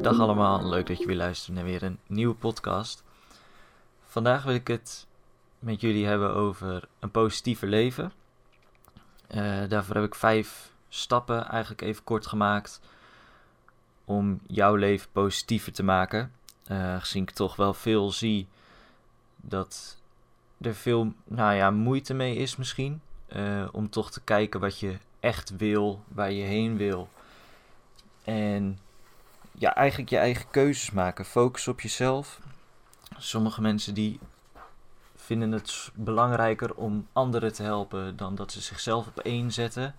Dag allemaal, leuk dat je weer luistert naar weer een nieuwe podcast. Vandaag wil ik het met jullie hebben over een positiever leven. Uh, daarvoor heb ik vijf stappen eigenlijk even kort gemaakt om jouw leven positiever te maken. Uh, gezien ik toch wel veel zie dat er veel nou ja, moeite mee is misschien. Uh, om toch te kijken wat je echt wil, waar je heen wil. En ja, eigenlijk je eigen keuzes maken. Focus op jezelf. Sommige mensen die vinden het belangrijker om anderen te helpen dan dat ze zichzelf op één zetten.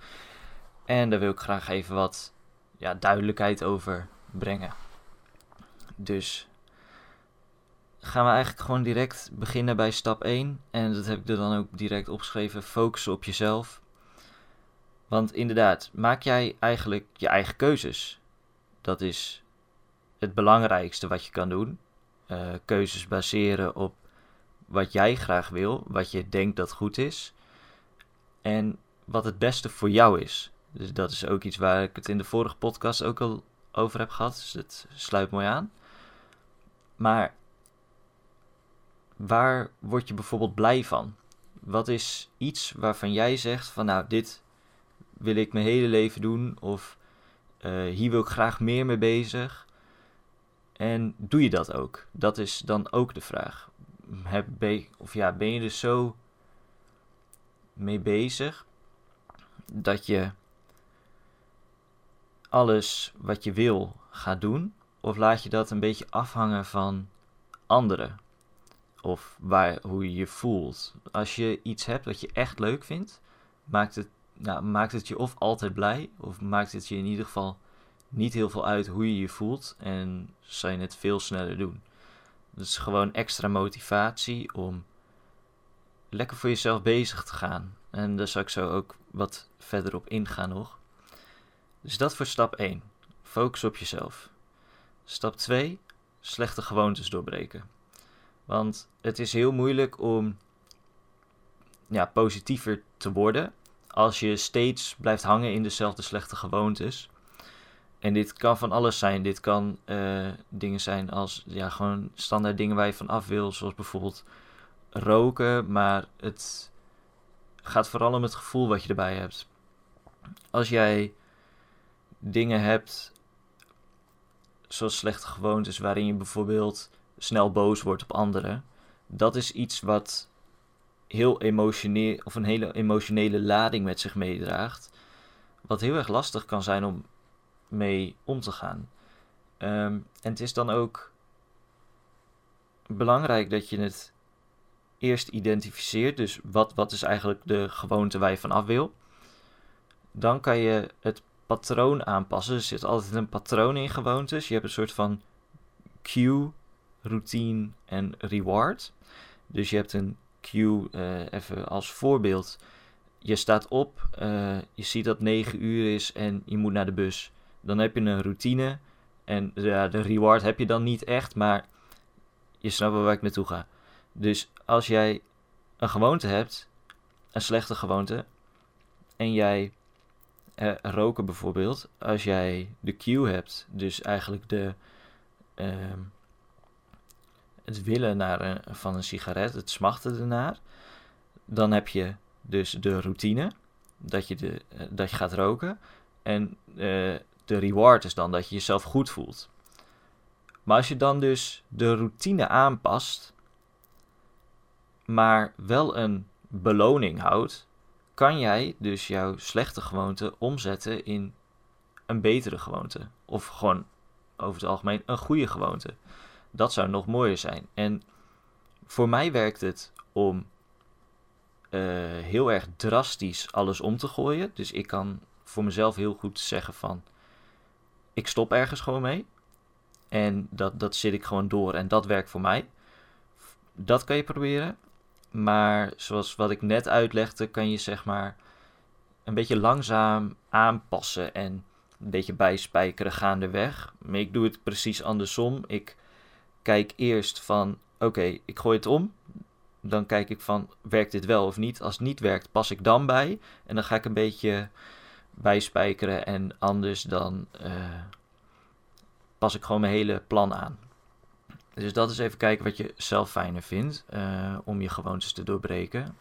En daar wil ik graag even wat ja, duidelijkheid over brengen. Dus gaan we eigenlijk gewoon direct beginnen bij stap 1. En dat heb ik er dan ook direct opgeschreven: focussen op jezelf. Want inderdaad, maak jij eigenlijk je eigen keuzes. Dat is het belangrijkste wat je kan doen. Uh, keuzes baseren op wat jij graag wil, wat je denkt dat goed is. En wat het beste voor jou is. Dus dat is ook iets waar ik het in de vorige podcast ook al over heb gehad. Dus het sluit mooi aan. Maar waar word je bijvoorbeeld blij van? Wat is iets waarvan jij zegt van nou, dit wil ik mijn hele leven doen of uh, hier wil ik graag meer mee bezig. En doe je dat ook? Dat is dan ook de vraag. Heb, of ja, ben je er zo mee bezig dat je alles wat je wil gaat doen? Of laat je dat een beetje afhangen van anderen? Of waar, hoe je je voelt. Als je iets hebt wat je echt leuk vindt, maakt het, nou, maakt het je of altijd blij, of maakt het je in ieder geval niet heel veel uit hoe je je voelt en zal je het veel sneller doen. Dus gewoon extra motivatie om lekker voor jezelf bezig te gaan. En daar zal ik zo ook wat verder op ingaan nog. Dus dat voor stap 1. Focus op jezelf. Stap 2. Slechte gewoontes doorbreken. Want het is heel moeilijk om ja, positiever te worden als je steeds blijft hangen in dezelfde slechte gewoontes. En dit kan van alles zijn. Dit kan uh, dingen zijn als ja, gewoon standaard dingen waar je van af wil, zoals bijvoorbeeld roken. Maar het gaat vooral om het gevoel wat je erbij hebt. Als jij dingen hebt, zoals slechte gewoontes, waarin je bijvoorbeeld snel boos wordt op anderen, dat is iets wat heel emotioneel of een hele emotionele lading met zich meedraagt. Wat heel erg lastig kan zijn om mee om te gaan. Ehm, en het is dan ook belangrijk dat je het eerst identificeert. Dus wat, wat is eigenlijk de gewoonte waar je van af wil. Dan kan je het patroon aanpassen. Er zit altijd een patroon in gewoontes. Je hebt een soort van cue, routine en reward. Dus je hebt een cue, uh, even als voorbeeld. Je staat op, uh, je ziet dat 9 uur is en je moet naar de bus dan heb je een routine. En ja, de reward heb je dan niet echt, maar je snapt wel waar ik naartoe ga. Dus als jij een gewoonte hebt, een slechte gewoonte, en jij eh, roken bijvoorbeeld, als jij de cue hebt, dus eigenlijk de, uh, het willen naar een, van een sigaret, het smachten ernaar, dan heb je dus de routine dat je, de, uh, dat je gaat roken. En uh, de reward is dan dat je jezelf goed voelt. Maar als je dan dus de routine aanpast, maar wel een beloning houdt, kan jij dus jouw slechte gewoonte omzetten in een betere gewoonte. Of gewoon over het algemeen een goede gewoonte. Dat zou nog mooier zijn. En voor mij werkt het om uh, heel erg drastisch alles om te gooien. Dus ik kan voor mezelf heel goed zeggen van ik stop ergens gewoon mee. En dat, dat zit ik gewoon door en dat werkt voor mij. Dat kan je proberen. Maar zoals wat ik net uitlegde, kan je zeg maar een beetje langzaam aanpassen en een beetje bijspijkeren gaandeweg. Maar ik doe het precies andersom. Ik kijk eerst van, oké, ik gooi het om. Dan kijk ik van, werkt dit wel of niet? Als het niet werkt, pas ik dan bij. En dan ga ik een beetje bijspijkeren en anders dan eh, pas ik gewoon mijn hele plan aan. Dus dat is even kijken wat je zelf fijner vindt uh, om je gewoontes te doorbreken.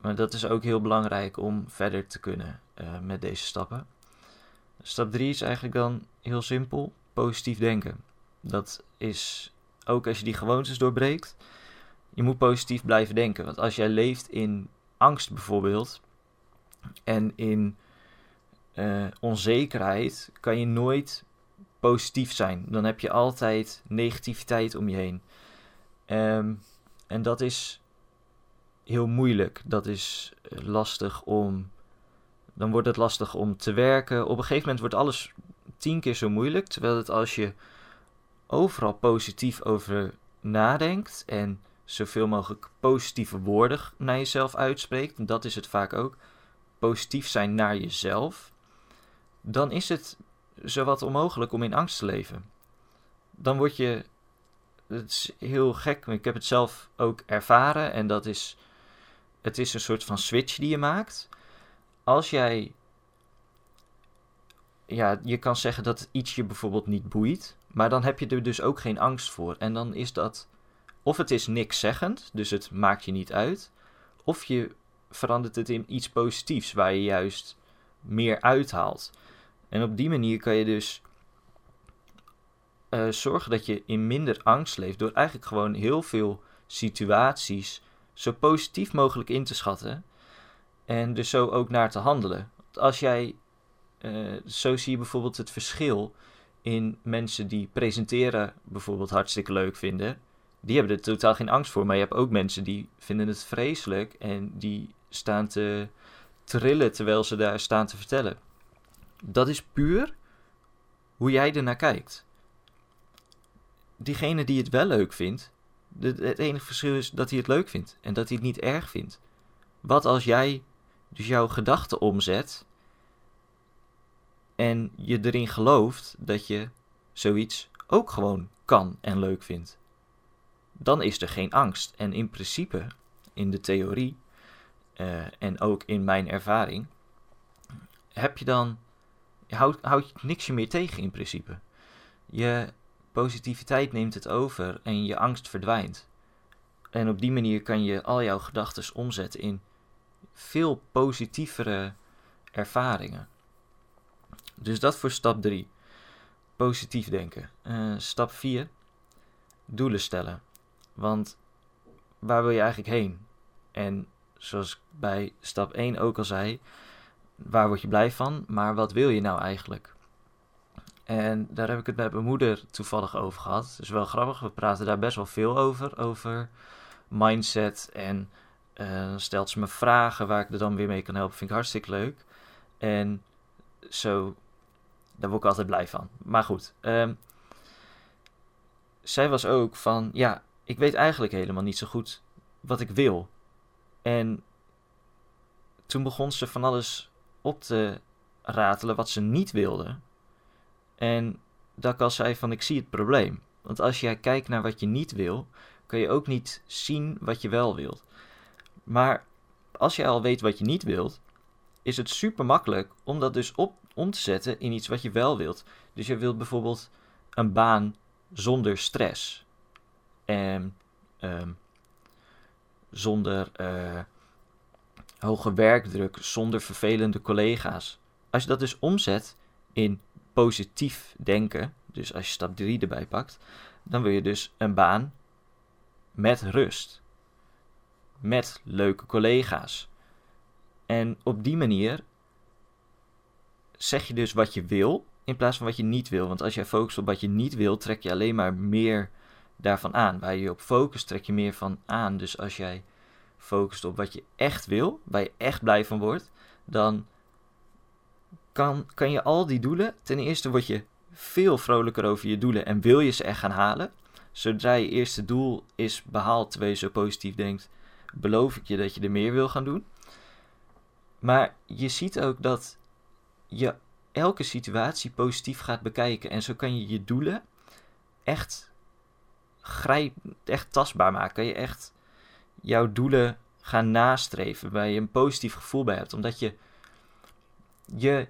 Maar dat is ook heel belangrijk om verder te kunnen uh, met deze stappen. Stap 3 is eigenlijk dan heel simpel: positief denken. Dat is ook als je die gewoontes doorbreekt. Je moet positief blijven denken. Want als jij leeft in angst bijvoorbeeld en in uh, onzekerheid, kan je nooit positief zijn. Dan heb je altijd negativiteit om je heen. Um, en dat is heel moeilijk. Dat is eh, lastig om. Dan wordt het lastig om te werken. Op een gegeven moment wordt alles tien keer zo moeilijk. Terwijl het als je overal positief over nadenkt en zoveel mogelijk positieve woorden naar jezelf uitspreekt, en dat is het vaak ook, positief zijn naar jezelf, dan is het zowat onmogelijk om in angst te leven. Dan word je, het is heel gek, ik heb het zelf ook ervaren en dat is, het is een soort van switch die je maakt. Als jij, ja, je kan zeggen dat iets je bijvoorbeeld niet boeit, maar dan heb je er dus ook geen angst voor. En dan is dat, of het is niks zeggend, dus het maakt je niet uit, of je verandert het in iets positiefs waar je juist meer uithaalt. En op die manier kan je dus uh, zorgen dat je in minder angst leeft door eigenlijk gewoon heel veel situaties zo positief mogelijk in te schatten en dus zo ook naar te handelen. Als jij, uh, zo zie je bijvoorbeeld het verschil in mensen die presenteren bijvoorbeeld hartstikke leuk vinden. Die hebben er totaal geen angst voor. Maar je hebt ook mensen die vinden het vreselijk en die staan te trillen terwijl ze daar staan te vertellen. Dat is puur hoe jij ernaar kijkt. Diegene die het wel leuk vindt, het enige verschil is dat hij het leuk vindt en dat hij het niet erg vindt. Wat als jij dus jouw gedachten omzet en je erin gelooft dat je zoiets ook gewoon kan en leuk vindt? Dan is er geen angst. En in principe, in de theorie uh, en ook in mijn ervaring, heb je dan houd, houd je niks meer tegen in principe. Je positiviteit neemt het over en je angst verdwijnt. En op die manier kan je al jouw gedachten omzetten in veel positievere ervaringen. Dus dat voor stap 3. Positief denken. Uh, stap 4. Doelen stellen. Want waar wil je eigenlijk heen? En zoals ik bij stap 1 ook al zei, waar word je blij van, maar wat wil je nou eigenlijk? En daar heb ik het met mijn moeder toevallig over gehad. Het is wel grappig, we praten daar best wel veel over, over mindset. En uh, stelt ze me vragen waar ik er dan weer mee kan helpen. Vind ik hartstikke leuk. En zo, daar word ik altijd blij van. Maar goed, um, zij was ook van, ja, ik weet eigenlijk helemaal niet zo goed wat ik wil. En toen begon ze van alles op te ratelen wat ze niet wilde. En dat ik al zei van ik zie het probleem. Want als jij kijkt naar wat je niet wil, kan je ook niet zien wat je wel wilt. Maar als je al weet wat je niet wilt, is het super makkelijk om dat dus op, om te zetten in iets wat je wel wilt. Dus je wilt bijvoorbeeld een baan zonder stress. En um, zonder uh, hoge werkdruk, zonder vervelende collega's. Als je dat dus omzet in positief denken, dus als je stap 3 erbij pakt, dan wil je dus een baan met rust. Met leuke collega's. En op die manier zeg je dus wat je wil in plaats van wat je niet wil. Want als jij focust op wat je niet wil, trek je alleen maar meer daarvan aan. Waar je op focust, trek je meer van aan. Dus als jij focust op wat je echt wil, waar je echt blij van wordt, dan kan, kan je al die doelen. Ten eerste word je veel vrolijker over je doelen en wil je ze echt gaan halen. Zodra je eerste doel is behaald, terwijl je zo positief denkt, beloof ik je dat je er meer wil gaan doen. Maar je ziet ook dat je elke situatie positief gaat bekijken. En zo kan je je doelen echt, grijp, echt tastbaar maken. Kan je echt jouw doelen gaan nastreven, waar je een positief gevoel bij hebt. Omdat je je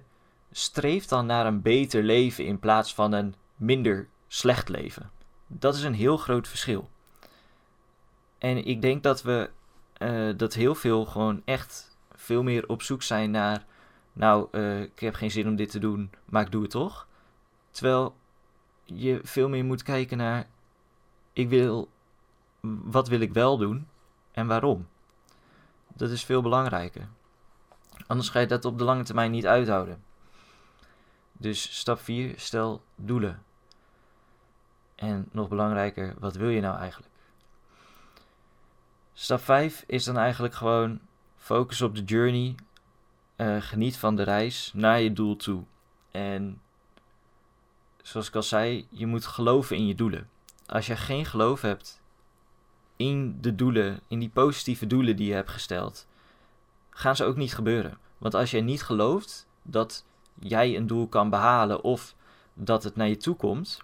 streeft dan naar een beter leven in plaats van een minder slecht leven. Dat is een heel groot verschil. En ik denk dat we uh, dat heel veel gewoon echt veel meer op zoek zijn naar. Nou, uh, ik heb geen zin om dit te doen, maar ik doe het toch. Terwijl je veel meer moet kijken naar. Ik wil. Wat wil ik wel doen en waarom? Dat is veel belangrijker. Anders ga je dat op de lange termijn niet uithouden. Dus stap 4, stel doelen. En nog belangrijker, wat wil je nou eigenlijk? Stap 5 is dan eigenlijk gewoon focus op de journey. Uh, geniet van de reis naar je doel toe. En zoals ik al zei, je moet geloven in je doelen. Als je geen geloof hebt in de doelen, in die positieve doelen die je hebt gesteld, gaan ze ook niet gebeuren. Want als je niet gelooft dat jij een doel kan behalen of dat het naar je toe komt,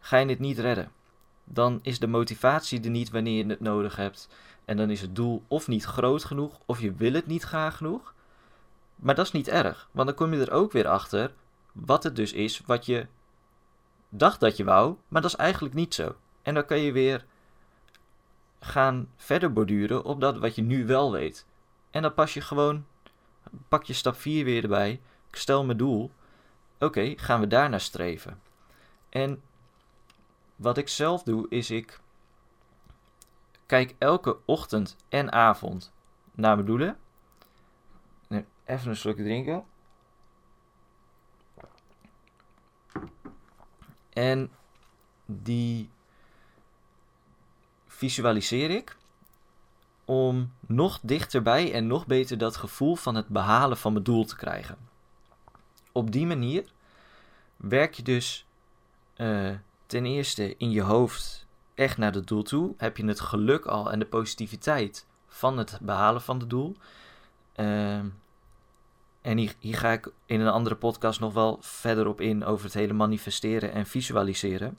ga je het niet redden. Dan is de motivatie er niet wanneer je het nodig hebt. En dan is het doel of niet groot genoeg, of je wil het niet graag genoeg. Maar dat is niet erg, want dan kom je er ook weer achter wat het dus is wat je dacht dat je wou, maar dat is eigenlijk niet zo. En dan kan je weer gaan verder borduren op dat wat je nu wel weet. En dan pas je gewoon, pak je stap 4 weer erbij. Ik stel mijn doel. Oké, gaan we daar naar streven. En wat ik zelf doe, is ik kijk elke ochtend en avond naar mijn doelen. Even een slokje drinken. En die visualiseer ik om nog dichterbij en nog beter dat gevoel van het behalen van mijn doel te krijgen. Op die manier werk je dus uh, ten eerste in je hoofd echt naar het doel toe. Heb je het geluk al en de positiviteit van het behalen van het doel. Uh, en hier, ga ik in een andere podcast nog wel verder op in over het hele manifesteren en visualiseren.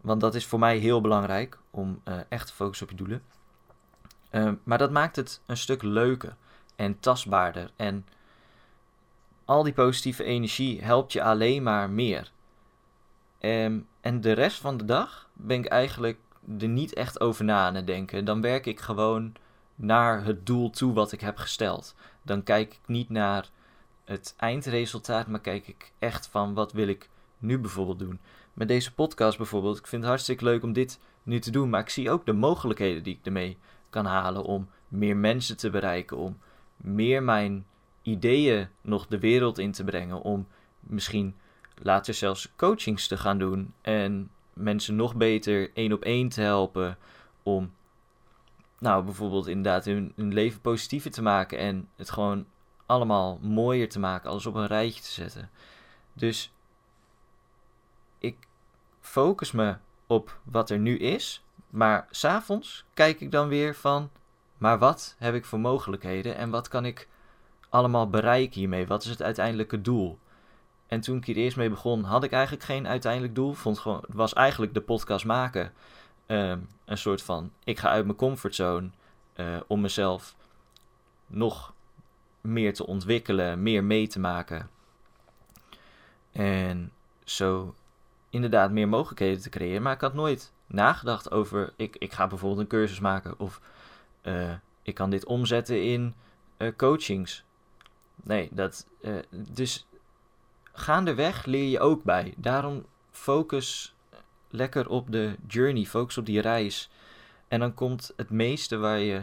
Want dat is voor mij heel belangrijk om uh, echt te focussen op je doelen. Uh, maar dat maakt het een stuk leuker en tastbaarder. En al die positieve energie helpt je alleen maar meer. Um, en de rest van de dag ben ik eigenlijk er niet echt over na aan het denken. Dan werk ik gewoon naar het doel toe wat ik heb gesteld. Dan kijk ik niet naar het eindresultaat, maar kijk ik echt van wat wil ik nu bijvoorbeeld doen. Met deze podcast bijvoorbeeld, ik vind het hartstikke leuk om dit nu te doen, maar ik zie ook de mogelijkheden die ik ermee kan halen om meer mensen te bereiken, om meer mijn ideeën nog de wereld in te brengen, om misschien later zelfs coachings te gaan doen en mensen nog beter één op één te helpen om nou bijvoorbeeld inderdaad hun, leven positiever te maken en het gewoon allemaal mooier te maken, alles op een rijtje te zetten. Dus ik focus me op wat er nu is, maar s'avonds kijk ik dan weer van, maar wat heb ik voor mogelijkheden en wat kan ik allemaal bereiken hiermee? Wat is het uiteindelijke doel? En toen ik hier eerst mee begon, had ik eigenlijk geen uiteindelijk doel. Vond gewoon, was eigenlijk de podcast maken. Uh, een soort van, ik ga uit mijn comfortzone uh, om mezelf nog meer te ontwikkelen, meer mee te maken. En zo inderdaad meer mogelijkheden te creëren. Maar ik had nooit nagedacht over, ik, ik ga bijvoorbeeld een cursus maken of uh, ik kan dit omzetten in uh, coachings. Nee, dat, dus gaandeweg leer je ook bij. Daarom focus lekker op de journey, focus op die reis. En dan komt het meeste waar je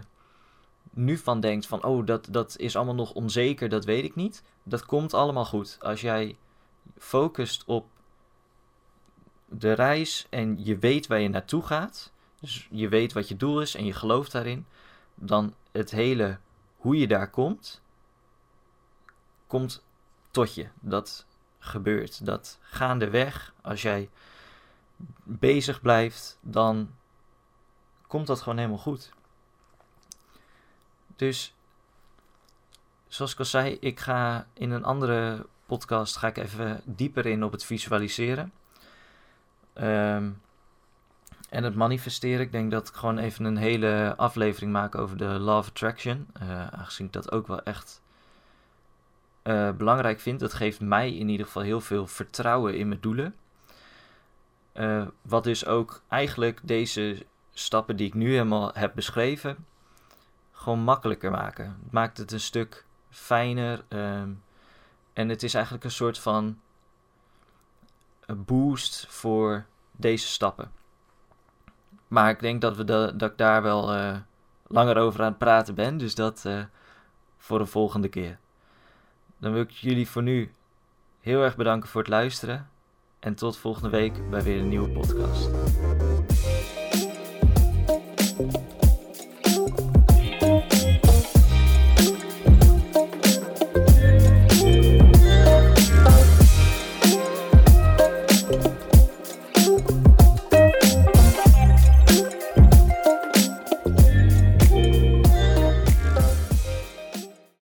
nu van denkt van, oh, dat, dat is allemaal nog onzeker, dat weet ik niet. Dat komt allemaal goed. Als jij focust op de reis en je weet waar je naartoe gaat, dus je weet wat je doel is en je gelooft daarin, dan het hele hoe je daar komt, komt tot je. Dat gebeurt. Dat gaandeweg, als jij bezig blijft, dan komt dat gewoon helemaal goed. Dus, zoals ik al zei, ik ga in een andere podcast ga ik even dieper in op het visualiseren. Um, en het manifesteren. Ik denk dat ik gewoon even een hele aflevering maak over de Law of Attraction. Uh, aangezien ik dat ook wel echt eh, belangrijk vind. Dat geeft mij in ieder geval heel veel vertrouwen in mijn doelen. Uh, wat dus ook eigenlijk deze stappen die ik nu helemaal heb beschreven, gewoon makkelijker maken. Het maakt het een stuk fijner. Ehm, en het is eigenlijk een soort van boost voor deze stappen. Maar ik denk dat, we dat ik daar wel uh, langer over aan het praten ben. Dus dat uh, voor de volgende keer. Dan wil ik jullie voor nu heel erg bedanken voor het luisteren. En tot volgende week bij weer een nieuwe podcast.